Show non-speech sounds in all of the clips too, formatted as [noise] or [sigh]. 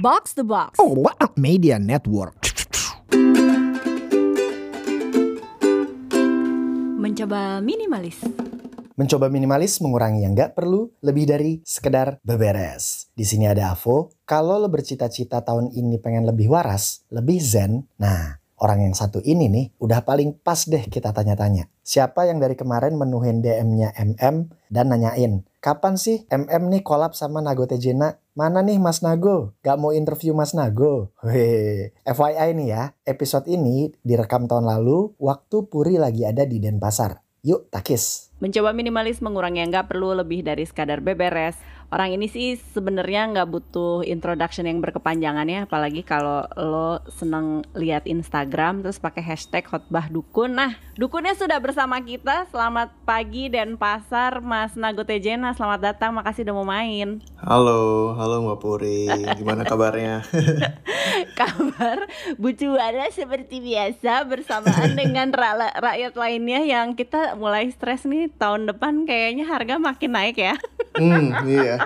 Box the Box. Oh, what a media network. Mencoba minimalis. Mencoba minimalis mengurangi yang nggak perlu lebih dari sekedar beberes. Di sini ada Avo. Kalau lo bercita-cita tahun ini pengen lebih waras, lebih zen, nah orang yang satu ini nih udah paling pas deh kita tanya-tanya. Siapa yang dari kemarin menuhin DM-nya MM dan nanyain, kapan sih MM nih kolab sama Nago Tejena? Mana nih Mas Nago? Gak mau interview Mas Nago? Weh, FYI nih ya, episode ini direkam tahun lalu waktu Puri lagi ada di Denpasar. Yuk takis. Mencoba minimalis mengurangi yang nggak perlu lebih dari sekadar beberes. Orang ini sih sebenarnya nggak butuh introduction yang berkepanjangan ya, apalagi kalau lo seneng lihat Instagram terus pakai hashtag khotbah dukun. Nah, dukunnya sudah bersama kita. Selamat pagi dan pasar Mas Nago Tejena. Selamat datang, makasih udah mau main. Halo, halo Mbak Puri. Gimana kabarnya? [laughs] Kabar bucuannya seperti biasa bersamaan dengan ra- rakyat lainnya yang kita mulai stres nih tahun depan kayaknya harga makin naik ya. hmm, iya.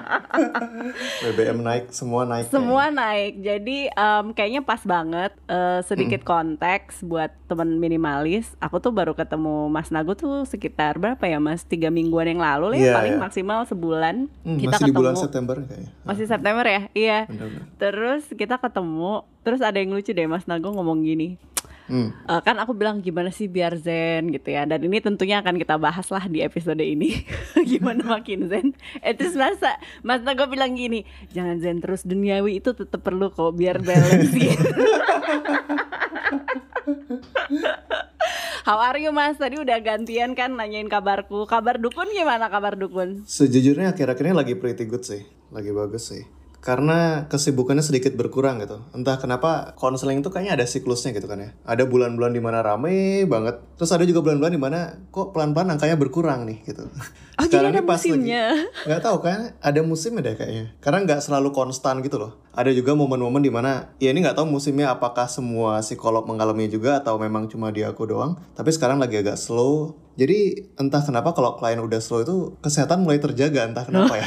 BBM naik, semua naik. Semua naik. Jadi em, kayaknya pas banget eh, sedikit konteks buat teman minimalis. Aku tuh baru ketemu Mas Nago tuh sekitar berapa ya Mas? Tiga mingguan yang lalu lah, ya, Iya, paling iya. maksimal sebulan. Hmm, kita masih di bulan ketemu. September kayaknya. Masih September ya? Iya. Benar-benar. Terus kita ketemu, terus ada yang lucu deh Mas Nago ngomong gini. Hmm. Eh, kan aku bilang gimana sih biar zen gitu ya dan ini tentunya akan kita bahas lah di episode ini [laughs] gimana [laughs] makin zen eh terus masa mas Nago bilang gini jangan zen terus duniawi itu tetap perlu kok biar balance gitu [laughs] How are you mas? Tadi udah gantian kan nanyain kabarku Kabar dukun gimana kabar dukun? Sejujurnya akhir-akhir ini lagi pretty good sih, lagi bagus sih. Karena kesibukannya sedikit berkurang gitu. Entah kenapa konseling itu kayaknya ada siklusnya gitu kan ya. Ada bulan-bulan di mana rame banget. Terus ada juga bulan-bulan di mana kok pelan-pelan angkanya berkurang nih gitu. Oh, jadi ada musimnya. [laughs] nggak tahu kan ada musimnya deh kayaknya karena nggak selalu konstan gitu loh ada juga momen-momen di mana ya ini nggak tahu musimnya apakah semua psikolog mengalami juga atau memang cuma di aku doang tapi sekarang lagi agak slow jadi entah kenapa kalau klien udah slow itu kesehatan mulai terjaga entah kenapa ya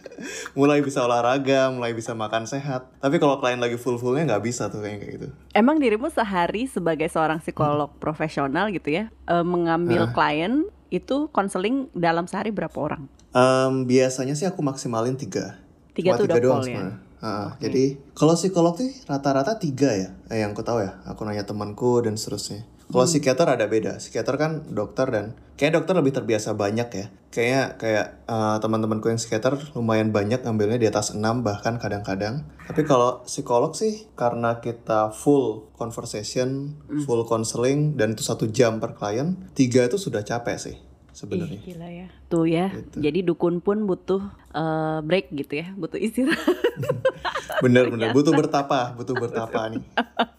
[laughs] mulai bisa olahraga mulai bisa makan sehat tapi kalau klien lagi full-fullnya nggak bisa tuh kayak gitu Emang dirimu sehari sebagai seorang psikolog profesional gitu ya eh, Mengambil klien itu konseling dalam sehari berapa orang? Em, biasanya sih aku maksimalin tiga Tiga Cuma tuh udah doang full ya? sebenarnya. Ah, Jadi kalau psikolog tuh rata-rata tiga ya, eh, yang aku tahu ya. Aku nanya temanku dan seterusnya. Kalau Hmm. psikiater ada beda. Psikiater kan dokter dan kayak dokter lebih terbiasa banyak ya. Kayaknya kayak eh, teman-temanku yang psikiater lumayan banyak ngambilnya di atas 6 bahkan kadang-kadang. Tapi kalau psikolog sih karena kita full conversation, Hmm. full counseling dan itu satu jam per klien, tiga itu sudah capek sih sebenarnya. Gila ya. Tuh ya. Jadi dukun pun butuh eh, break gitu ya, butuh istirahat. [laughs] Bener-bener [laughs] butuh bertapa, butuh bertapa nih. [laughs]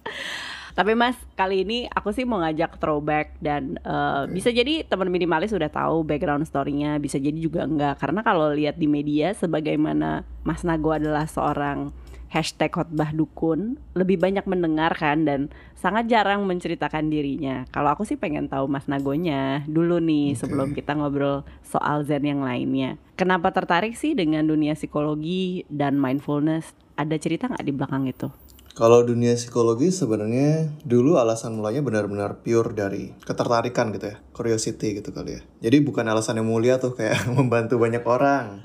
Tapi Mas, kali ini aku sih mau ngajak throwback dan eh, bisa jadi teman minimalis sudah tahu background story-nya, bisa jadi juga enggak. Karena kalau lihat di media sebagaimana Mas Nago adalah seorang hashtag khotbah dukun, lebih banyak mendengar kan dan sangat jarang menceritakan dirinya. Kalau aku sih pengen tahu Mas Nagonya dulu nih sebelum kita ngobrol soal zen yang lainnya. Kenapa tertarik sih dengan dunia psikologi dan mindfulness? Ada cerita nggak di belakang itu? Kalau dunia psikologi sebenarnya dulu alasan mulanya benar-benar pure dari ketertarikan gitu ya, curiosity gitu kali ya. Jadi bukan alasan yang mulia tuh kayak [laughs] membantu banyak orang,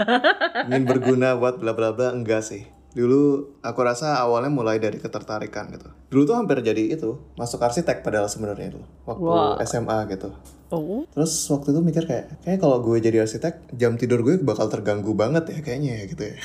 ingin berguna buat bla bla bla enggak sih. Dulu aku rasa awalnya mulai dari ketertarikan gitu. Dulu tuh hampir jadi itu, masuk arsitek padahal sebenarnya dulu waktu Wow. SMA gitu. Oh, Terus waktu itu mikir kayak, kayak kalau gue jadi arsitek, jam tidur gue bakal terganggu banget ya kayaknya ya gitu ya.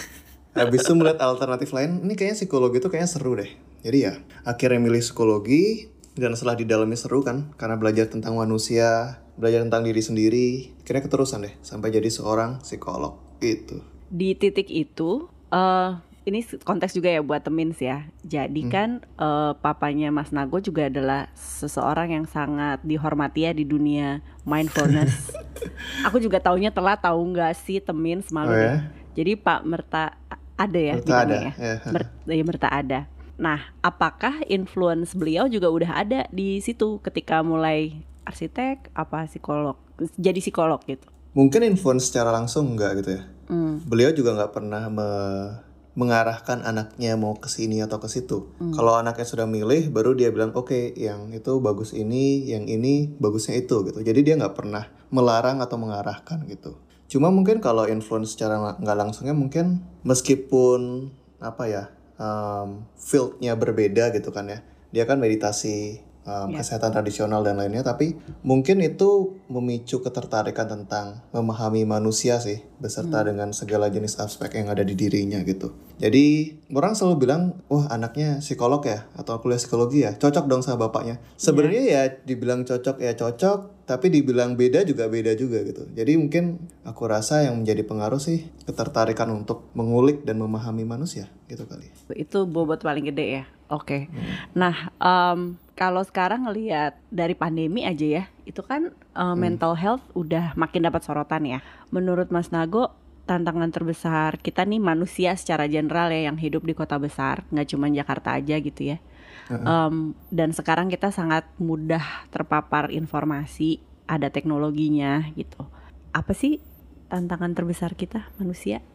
Habis itu melihat alternatif lain, ini kayaknya psikologi itu kayaknya seru deh. Jadi ya, akhirnya milih psikologi, dan setelah di dalamnya seru kan, karena belajar tentang manusia, belajar tentang diri sendiri, akhirnya keterusan deh, sampai jadi seorang psikolog, gitu. di titik itu eh ini konteks juga ya buat temins ya. Jadi kan eh, papanya Mas Nago juga adalah seseorang yang sangat dihormati ya di dunia mindfulness. [laughs] Aku juga taunya telat tahu nggak sih temins malu Oh deh. ya? Jadi Pak Merta ada ya bilangnya ada, ya. ya. Mer- ya, Merta ada. Nah, apakah influence beliau juga udah ada di situ ketika mulai arsitek apa psikolog jadi psikolog gitu? Mungkin influence secara langsung enggak gitu ya. Hmm. Beliau juga nggak pernah me- mengarahkan anaknya mau ke sini atau ke situ. Kalau anaknya sudah milih, baru dia bilang oke, yang itu bagus ini, yang ini bagusnya itu gitu. Jadi dia nggak pernah melarang atau mengarahkan gitu. Cuma mungkin kalau influence secara nggak- langsungnya mungkin meskipun apa ya um, fieldnya berbeda gitu kan ya. Dia kan meditasi um, Ya. kesehatan tradisional dan lainnya, tapi mungkin itu memicu ketertarikan tentang memahami manusia sih, beserta dengan segala jenis aspek yang ada di dirinya gitu. Jadi orang selalu bilang, wah anaknya psikolog ya atau kuliah psikologi ya, cocok dong sama bapaknya. Sebenarnya ya dibilang cocok ya cocok, tapi dibilang beda juga beda juga gitu. Jadi mungkin aku rasa yang menjadi pengaruh sih ketertarikan untuk mengulik dan memahami manusia gitu kali. Itu bobot paling gede ya. Oke. Nah, em, kalau sekarang ngelihat dari pandemi aja ya, itu kan eh, mental health udah makin dapat sorotan ya. Menurut Mas Nago, tantangan terbesar kita nih manusia secara general ya yang hidup di kota besar, nggak cuma Jakarta aja gitu ya. Em, dan sekarang kita sangat mudah terpapar informasi, ada teknologinya gitu. Apa sih tantangan terbesar kita manusia?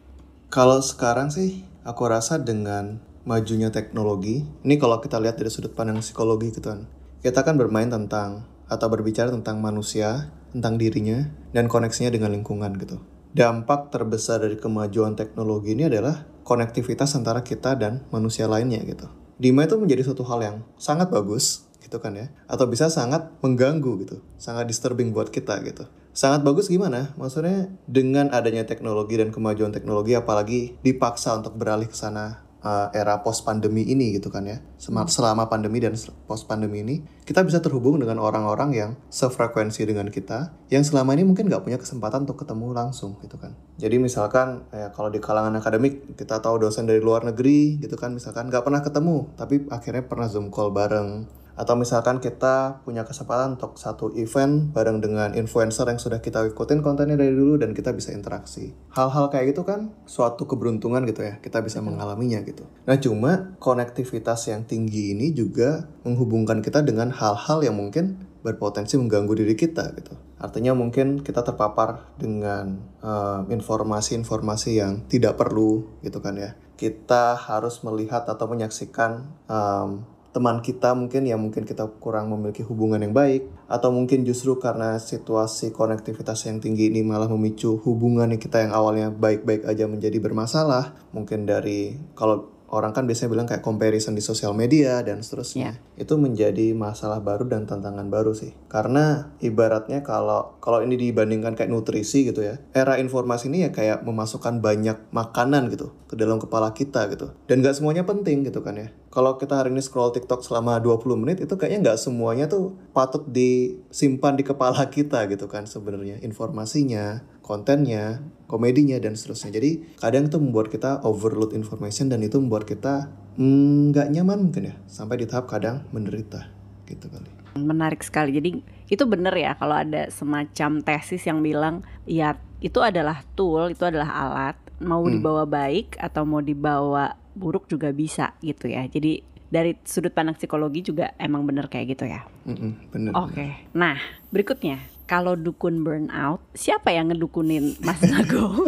Kalau sekarang sih, aku rasa dengan majunya teknologi, ini kalau kita lihat dari sudut pandang psikologi gitu kan, kita kan bermain tentang atau berbicara tentang manusia, tentang dirinya, dan koneksinya dengan lingkungan gitu. Dampak terbesar dari kemajuan teknologi ini adalah konektivitas antara kita dan manusia lainnya gitu. Dima itu menjadi suatu hal yang sangat bagus gitu kan ya, atau bisa sangat mengganggu gitu, sangat disturbing buat kita gitu. Sangat bagus gimana? Maksudnya dengan adanya teknologi dan kemajuan teknologi apalagi dipaksa untuk beralih ke sana uh, era post pandemi ini gitu kan ya. Sema- Selama pandemi dan post pandemi ini kita bisa terhubung dengan orang-orang yang sefrekuensi dengan kita yang selama ini mungkin nggak punya kesempatan untuk ketemu langsung gitu kan. Jadi misalkan ya kalau di kalangan akademik kita tahu dosen dari luar negeri gitu kan misalkan nggak pernah ketemu tapi akhirnya pernah zoom call bareng atau misalkan kita punya kesempatan untuk satu event bareng dengan influencer yang sudah kita ikutin kontennya dari dulu dan kita bisa interaksi. Hal-hal kayak gitu kan suatu keberuntungan gitu ya, kita bisa mengalaminya gitu. Nah cuma konektivitas yang tinggi ini juga menghubungkan kita dengan hal-hal yang mungkin berpotensi mengganggu diri kita gitu. Artinya mungkin kita terpapar dengan eh, informasi-informasi yang tidak perlu gitu kan ya. Kita harus melihat atau menyaksikan em, teman kita mungkin yang mungkin kita kurang memiliki hubungan yang baik atau mungkin justru karena situasi konektivitas yang tinggi ini malah memicu hubungan yang kita yang awalnya baik-baik aja menjadi bermasalah. Mungkin dari kalau orang kan biasanya bilang kayak comparison di sosial media dan seterusnya. Itu menjadi masalah baru dan tantangan baru sih. Karena ibaratnya kalau kalau ini dibandingkan kayak nutrisi gitu ya era informasi ini ya kayak memasukkan banyak makanan gitu ke dalam kepala kita gitu. Dan nggak semuanya penting gitu kan ya. Kalau kita hari ini scroll TikTok selama 20 menit itu kayaknya nggak semuanya tuh patut disimpan di kepala kita gitu kan sebenarnya informasinya kontennya, komedinya dan seterusnya. Jadi kadang itu membuat kita overload information dan itu membuat kita mm, nggak nyaman mungkin ya sampai di tahap kadang menderita gitu kali. Menarik sekali. Jadi itu benar ya kalau ada semacam tesis yang bilang ya itu adalah tool, itu adalah alat. Mau dibawa baik atau mau dibawa buruk juga bisa gitu ya. Jadi dari sudut pandang psikologi juga emang bener kayak gitu ya. Mm-mm, bener. Oke. Nah berikutnya kalau dukun burnout siapa yang ngedukunin Mas [laughs] Nago?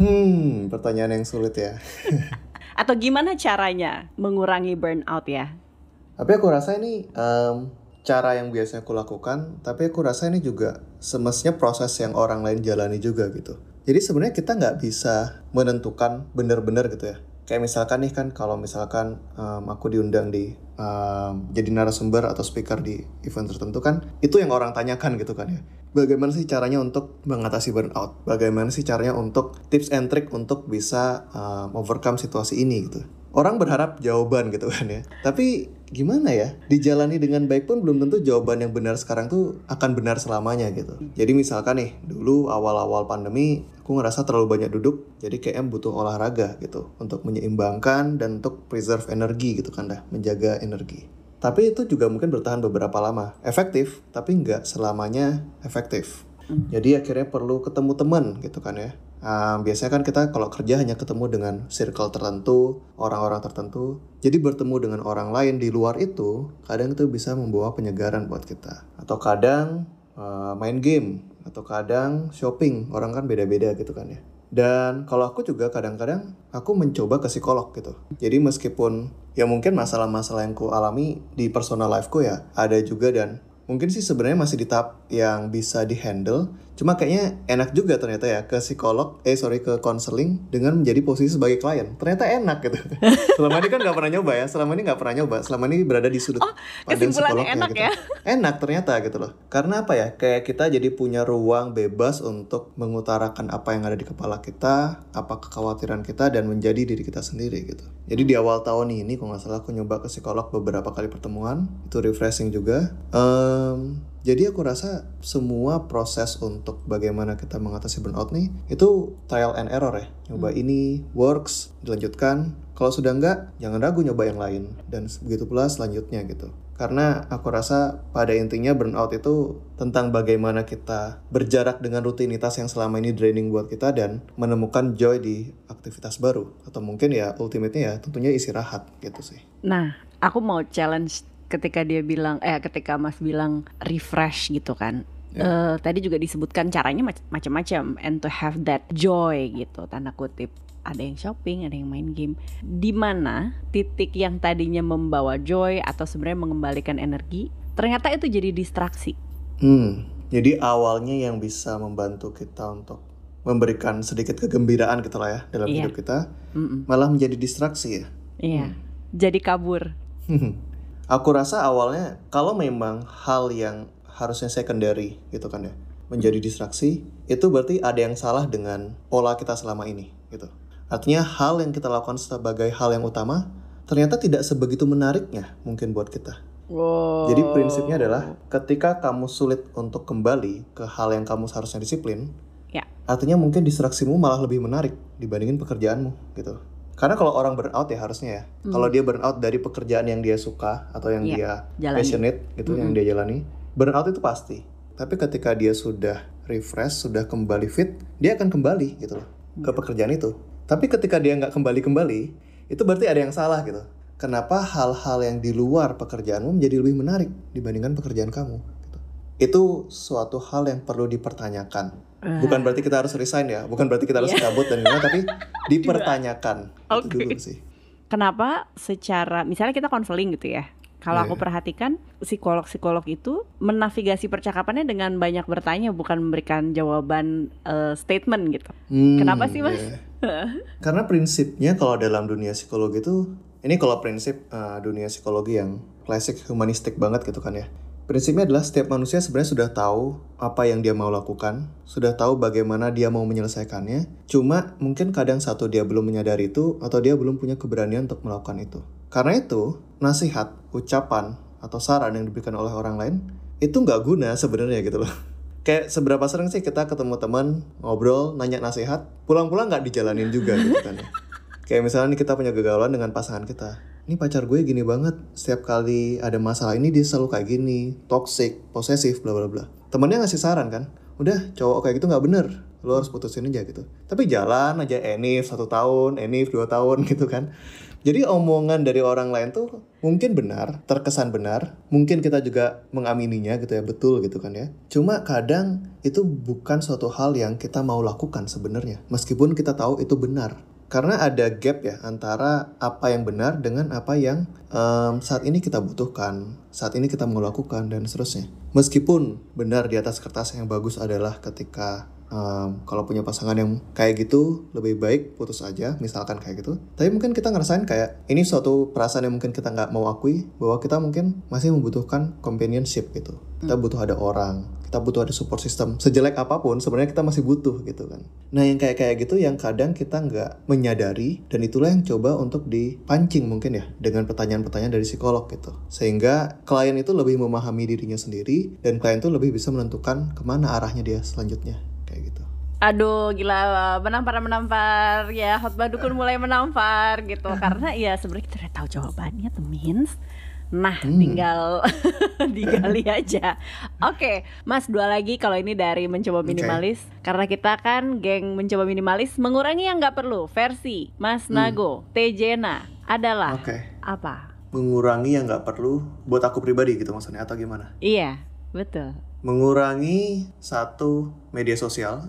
Hmm, pertanyaan yang sulit ya. [laughs] atau gimana caranya mengurangi burnout ya? Tapi aku rasa ini em, cara yang biasa aku lakukan, tapi aku rasa ini juga semestinya proses yang orang lain jalani juga gitu. Jadi sebenarnya kita nggak bisa menentukan benar-benar gitu ya. Kayak misalkan nih kan kalau misalkan em, aku diundang di em, jadi narasumber atau speaker di event tertentu kan, itu yang orang tanyakan gitu kan ya. Bagaimana sih caranya untuk mengatasi burnout? Bagaimana sih caranya untuk tips and trick untuk bisa em, overcome situasi ini gitu? Orang berharap jawaban gitu kan ya. Tapi gimana ya? Dijalani dengan baik pun belum tentu jawaban yang benar sekarang tuh akan benar selamanya gitu. Jadi misalkan nih, dulu awal-awal pandemi aku ngerasa terlalu banyak duduk, jadi kayak butuh olahraga gitu untuk menyeimbangkan dan untuk preserve energi gitu kan dah, menjaga energi. Tapi itu juga mungkin bertahan beberapa lama. Efektif, tapi nggak selamanya efektif. Jadi akhirnya perlu ketemu teman gitu kan ya. Ah, biasanya kan kita kalau kerja hanya ketemu dengan circle tertentu, orang-orang tertentu. Jadi bertemu dengan orang lain di luar itu, kadang itu bisa membawa penyegaran buat kita. Atau kadang ah, main game, atau kadang shopping. Orang kan beda-beda gitu kan ya. Dan kalau aku juga kadang-kadang aku mencoba ke psikolog gitu. Jadi meskipun ya mungkin masalah-masalah yang ku alami di personal life-ku ya ada juga dan mungkin sih sebenarnya masih di tahap yang bisa dihandle cuma kayaknya enak juga ternyata ya ke psikolog eh sorry ke konseling dengan menjadi posisi sebagai klien. Ternyata enak gitu. [laughs] Selama ini kan nggak pernah nyoba ya selama ini nggak pernah nyoba. Selama ini berada di sudut oh, kesimpulannya enak gitu. ya? Enak ternyata gitu loh. Karena apa ya? Kayak kita jadi punya ruang bebas untuk mengutarakan apa yang ada di kepala kita apa kekhawatiran kita dan menjadi diri kita sendiri gitu. Jadi di awal tahun ini kalau nggak salah aku nyoba ke psikolog beberapa kali pertemuan. Itu refreshing juga. Um, jadi aku rasa semua proses untuk bagaimana kita mengatasi burnout nih itu trial and error ya. Nyoba hmm. ini works, dilanjutkan. Kalau sudah enggak, jangan ragu nyoba yang lain dan begitu pula selanjutnya gitu. Karena aku rasa pada intinya burnout itu tentang bagaimana kita berjarak dengan rutinitas yang selama ini draining buat kita dan menemukan joy di aktivitas baru atau mungkin ya ultimate-nya ya tentunya istirahat gitu sih. Nah, aku mau challenge ketika dia bilang eh ketika Mas bilang refresh gitu kan. Yeah. Ya. Uh, tadi juga disebutkan caranya macam-macam and to have that joy gitu tanda kutip ada yang shopping, ada yang main game. Di mana titik yang tadinya membawa joy atau sebenarnya mengembalikan energi, ternyata itu jadi distraksi. Hmm, jadi awalnya yang bisa membantu kita untuk memberikan sedikit kegembiraan gitu lah ya dalam yeah. hidup kita, mm -mm. malah menjadi distraksi ya. Iya, hmm. jadi kabur. [laughs] Aku rasa awalnya kalau memang hal yang harusnya secondary gitu kan ya menjadi distraksi itu berarti ada yang salah dengan pola kita selama ini gitu. Artinya hal yang kita lakukan sebagai hal yang utama ternyata tidak sebegitu menariknya mungkin buat kita. Wow. Jadi prinsipnya adalah ketika kamu sulit untuk kembali ke hal yang kamu seharusnya disiplin, ya. artinya mungkin distraksimu malah lebih menarik dibandingin pekerjaanmu gitu. Karena kalau orang burnout ya harusnya ya. Hmm. Kalau dia burnout dari pekerjaan yang dia suka atau yang yeah, dia jalani. passionate gitu hmm. yang dia jalani, burnout itu pasti. Tapi ketika dia sudah refresh, sudah kembali fit, dia akan kembali gitu loh hmm. ke pekerjaan itu. Tapi ketika dia nggak kembali-kembali, itu berarti ada yang salah gitu. Kenapa hal-hal yang di luar pekerjaanmu menjadi lebih menarik dibandingkan pekerjaan kamu? Gitu. Itu suatu hal yang perlu dipertanyakan Bukan berarti kita harus resign ya, bukan berarti kita harus yeah. cabut dan gimana, tapi [laughs] dipertanyakan. Okay. Itu dulu sih. Kenapa secara misalnya kita konseling gitu ya. Kalau yeah. aku perhatikan psikolog-psikolog itu menavigasi percakapannya dengan banyak bertanya bukan memberikan jawaban uh, statement gitu. Hmm, Kenapa sih, Mas? Yeah. Karena prinsipnya kalau dalam dunia psikologi itu ini kalau prinsip uh, dunia psikologi yang klasik humanistik banget gitu kan ya Prinsipnya adalah setiap manusia sebenarnya sudah tahu apa yang dia mau lakukan, sudah tahu bagaimana dia mau menyelesaikannya. Cuma mungkin kadang satu dia belum menyadari itu atau dia belum punya keberanian untuk melakukan itu. Karena itu, nasihat, ucapan, atau saran yang diberikan oleh orang lain itu nggak guna sebenarnya gitu loh. [laughs] Kayak seberapa sering sih kita ketemu teman, ngobrol, nanya nasihat, pulang-pulang nggak dijalanin juga gitu kan. [laughs] Kayak misalnya nih kita punya kegagalan dengan pasangan kita ini pacar gue gini banget setiap kali ada masalah ini dia selalu kayak gini toxic posesif bla bla bla. Temennya ngasih saran kan udah cowok kayak gitu nggak bener lo harus putusin aja gitu. Tapi jalan aja enif satu tahun enif dua tahun [laughs] gitu kan. Jadi omongan dari orang lain tuh mungkin benar terkesan benar mungkin kita juga mengamininya gitu ya betul gitu kan ya. Cuma kadang itu bukan suatu hal yang kita mau lakukan sebenarnya meskipun kita tahu itu benar karena ada gap ya antara apa yang benar dengan apa yang um, saat ini kita butuhkan, saat ini kita mau lakukan dan seterusnya. Meskipun benar di atas kertas yang bagus adalah ketika um, kalau punya pasangan yang kayak gitu lebih baik putus aja, misalkan kayak gitu. Tapi mungkin kita ngerasain kayak ini suatu perasaan yang mungkin kita nggak mau akui bahwa kita mungkin masih membutuhkan companionship gitu. Kita hmm. butuh ada orang, kita butuh ada support system. Sejelek apa pun sebenarnya kita masih butuh gitu kan. Nah yang kayak kayak gitu yang kadang kita nggak menyadari dan itulah yang coba untuk dipancing mungkin ya dengan pertanyaan-pertanyaan dari psikolog gitu. Sehingga klien itu lebih memahami dirinya sendiri dan klien itu lebih bisa menentukan ke mana arahnya dia selanjutnya. Kayak gitu. Aduh gila menampar menampar. Ya hotbar dukun mulai menampar gitu. [laughs] Karena ya sebenarnya kita udah tahu jawabannya temins Nah, hmm. tinggal [laughs] digali [laughs] aja. Oke, okay, Mas dua lagi kalau ini dari mencoba minimalis okay. karena kita kan geng mencoba minimalis mengurangi yang nggak perlu. Versi Mas hmm. Nago, Tejena adalah okay. apa? Mengurangi yang nggak perlu buat aku pribadi gitu maksudnya atau gimana? Iya, betul. Mengurangi satu media sosial.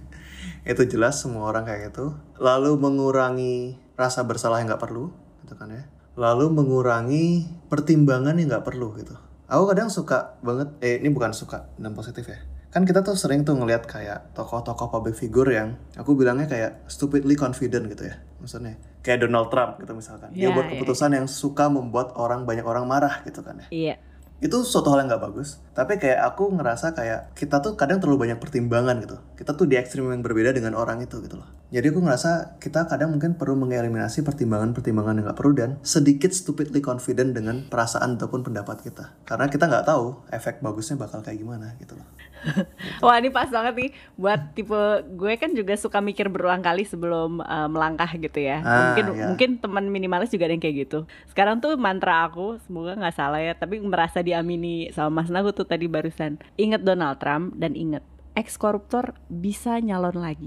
[laughs] Itu jelas semua orang kayak gitu. Lalu mengurangi rasa bersalah yang nggak perlu, gitu kan ya. Lalu mengurangi pertimbangan yang nggak perlu gitu. Aku kadang suka banget, eh ini bukan suka dan positif ya. Kan kita tuh sering tuh ngelihat kayak tokoh-tokoh public figure yang aku bilangnya kayak stupidly confident gitu ya. Maksudnya kayak Donald Trump gitu misalkan. Dia Ya, buat ya, keputusan yang suka membuat orang banyak orang marah gitu kan ya Iya. itu suatu hal yang nggak bagus tapi kayak aku ngerasa kayak kita tuh kadang terlalu banyak pertimbangan gitu kita tuh di ekstrim yang berbeda dengan orang itu gitu loh jadi aku ngerasa kita kadang mungkin perlu mengeliminasi pertimbangan-pertimbangan yang nggak perlu dan sedikit stupidly confident dengan perasaan ataupun pendapat kita karena kita nggak tahu efek bagusnya bakal kayak gimana gitu loh [laughs] Wah ini pas banget nih buat tipe gue kan juga suka mikir berulang kali sebelum uh, melangkah gitu ya. Ah, mungkin ya. mungkin teman minimalis juga ada yang kayak gitu. Sekarang tuh mantra aku semoga nggak salah ya, tapi merasa diamini sama Mas Nagu tuh tadi barusan. Ingat Donald Trump dan ingat ex koruptor bisa nyalon lagi.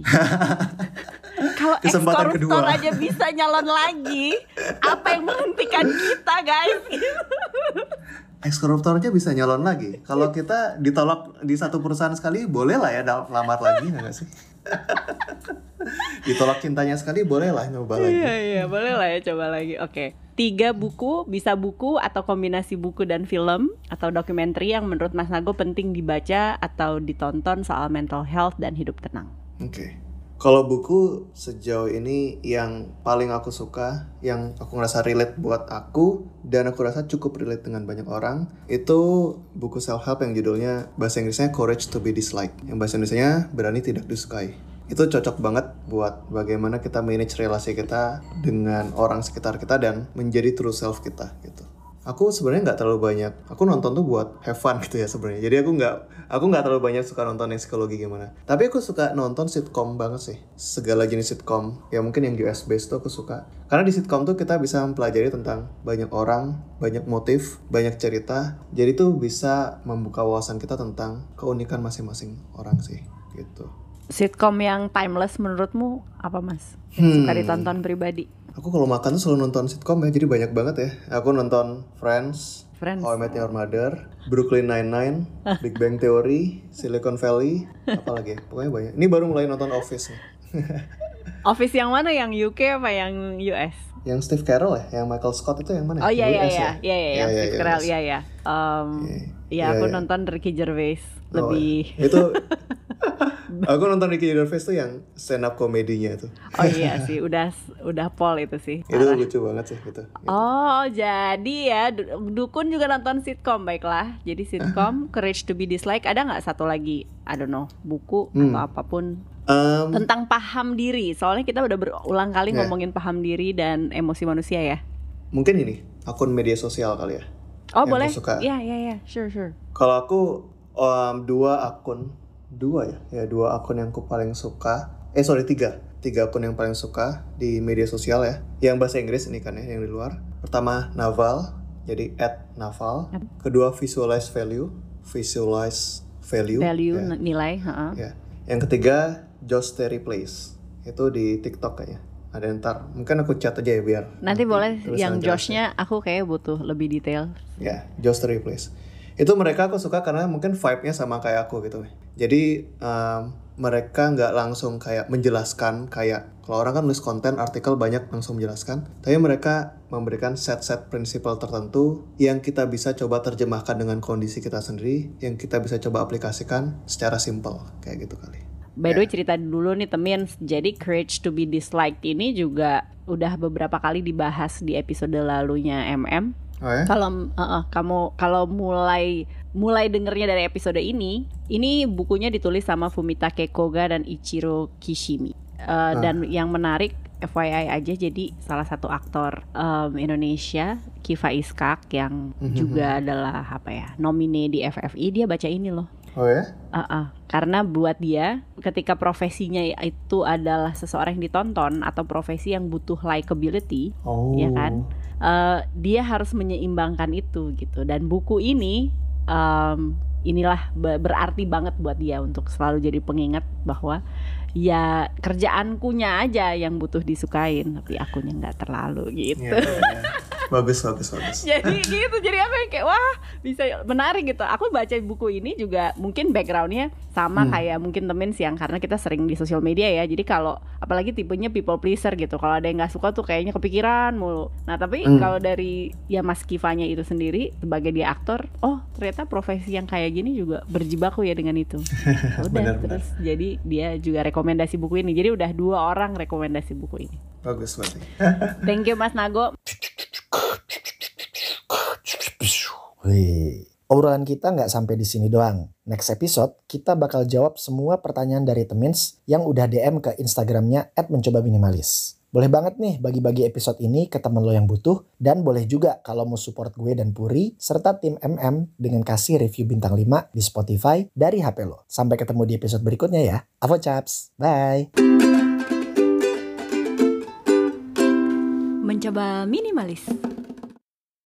[laughs] Kalau ex koruptor kedua. aja bisa nyalon lagi, apa yang menghentikan kita guys? [laughs] ex koruptor aja bisa nyalon lagi kalau kita ditolak di satu perusahaan sekali boleh lah ya lamar lagi ya nggak sih [laughs] ditolak cintanya sekali boleh lah nyoba lagi Iya iya boleh lah ya coba lagi. Oke. Tiga buku bisa buku atau kombinasi buku dan film atau dokumenter yang menurut Mas Nago penting dibaca atau ditonton soal mental health dan hidup tenang. Oke. Kalau buku sejauh ini yang paling aku suka, yang aku ngerasa relate buat aku dan aku rasa cukup relate dengan banyak orang, itu buku self help yang judulnya bahasa Inggrisnya Courage to be Disliked. Yang bahasa Indonesianya berani tidak disukai. Itu cocok banget buat bagaimana kita manage relasi kita dengan orang sekitar kita dan menjadi true self kita gitu. Aku sebenarnya nggak terlalu banyak. Aku nonton tuh buat have fun [laughs] gitu ya sebenarnya. Jadi aku nggak aku nggak terlalu banyak suka nonton yang psikologi gimana. Tapi aku suka nonton sitcom banget sih. Segala jenis sitcom. Ya mungkin yang US based tuh aku suka. Karena di sitcom tuh kita bisa mempelajari tentang banyak orang, banyak motif, banyak cerita. Jadi tuh bisa membuka wawasan kita tentang keunikan masing-masing orang sih. Gitu. Sitcom yang timeless menurutmu apa Mas? Yang Hmm. Suka ditonton pribadi. Aku kalau makan tuh selalu nonton sitcom ya, jadi banyak banget ya. Aku nonton Friends, Friends. How I Met Your Mother, Brooklyn Nine-Nine, [laughs] Big Bang Theory, Silicon Valley, apa lagi? ya? Pokoknya banyak. Ini baru mulai nonton Office nih. [laughs] Office yang mana? Yang UK apa yang US? Yang Steve Carell ya, yang Michael Scott itu yang mana? Oh iya iya iya, ya? iya iya Iya, Steve iya, Carell, iya iya. Um, Iya, Iya iya, aku iya. nonton Ricky Gervais Oh, lebih. itu [laughs] [laughs] aku nonton Ricky Gervais tuh yang stand up komedinya itu. Oh iya sih, udah udah Paul itu sih. [laughs] Itu lucu banget sih gitu. Oh, jadi ya Du- Dukun juga nonton sitcom baiklah. Jadi sitcom Courage to be Disliked ada nggak satu lagi? I don't know, buku Hmm. atau apa pun Em, tentang paham diri. Soalnya kita udah berulang kali Ya. ngomongin paham diri dan emosi manusia ya. mungkin ini akun media sosial kali ya. Oh, boleh? Iya, iya, iya. Sure, sure. Kalau aku em, dua akun, dua ya, ya dua akun yang aku paling suka. Eh sorry tiga, tiga akun yang paling suka di media sosial ya. Yang bahasa Inggris ini kan ya, yang di luar. Pertama Naval, jadi at Naval. Kedua Visualize Value, Visualize Value. Value ya. nilai, heeh. Ya. Yang ketiga Josh Terry Place, itu di TikTok kayaknya. Ada yang ntar, mungkin aku chat aja ya biar. Nanti boleh tulisan yang. Joshnya aku kayak butuh lebih detail. Ya, Just the Replace. Itu mereka aku suka karena mungkin vibe-nya sama kayak aku gitu. Jadi em, mereka nggak langsung kayak menjelaskan kayak kalau orang kan nulis konten artikel banyak langsung menjelaskan, tapi mereka memberikan set-set prinsipal tertentu yang kita bisa coba terjemahkan dengan kondisi kita sendiri, yang kita bisa coba aplikasikan secara simple kayak gitu kali. By the way cerita dulu nih temen Jadi Courage to be Disliked ini juga udah beberapa kali dibahas di episode lalunya MM Oh ya? Kalau uh, uh, kamu kalau mulai mulai dengernya dari episode ini, ini bukunya ditulis sama Fumitake Koga dan Ichiro Kishimi. Uh, Dan yang menarik FYI aja jadi salah satu aktor um, Indonesia Kiva Iskak yang juga adalah apa ya nomine di FFI dia baca ini loh. Oh ya? Uh, uh. Karena buat dia ketika profesinya itu adalah seseorang yang ditonton atau profesi yang butuh likability, Oh. ya kan? Eh, dia harus menyeimbangkan itu gitu. Dan buku ini em, inilah be- berarti banget buat dia untuk selalu jadi pengingat bahwa ya kerjaankunya aja yang butuh disukain, tapi akunya nggak terlalu gitu. Iya, iya, iya. Bagus bagus bagus. [laughs] Jadi gitu jadi aku yang kayak wah bisa menarik gitu. Aku baca buku ini juga mungkin backgroundnya sama Hmm. kayak mungkin temen siang karena kita sering di sosial media ya. Jadi kalau apalagi tipenya people pleaser gitu. Kalau ada yang nggak suka tuh kayaknya kepikiran mulu. Nah tapi Hmm. kalau dari ya Mas Kifanya itu sendiri sebagai dia aktor oh ternyata profesi yang kayak gini juga berjibaku ya dengan itu. [laughs] Udah Benar, benar. terus jadi dia juga rekomendasi buku ini. Jadi udah dua orang rekomendasi buku ini. Bagus berarti thank you Mas Nago [laughs] Wih, obrolan kita nggak sampai di sini doang. Next episode, kita bakal jawab semua pertanyaan dari Temins yang udah DM ke Instagramnya @mencobaminimalis. Boleh banget nih bagi-bagi episode ini ke temen lo yang butuh dan boleh juga kalau mau support gue dan Puri serta tim MM dengan kasih review bintang 5 di Spotify dari HP lo. Sampai ketemu di episode berikutnya ya. Avo chaps. Bye. mencoba minimalis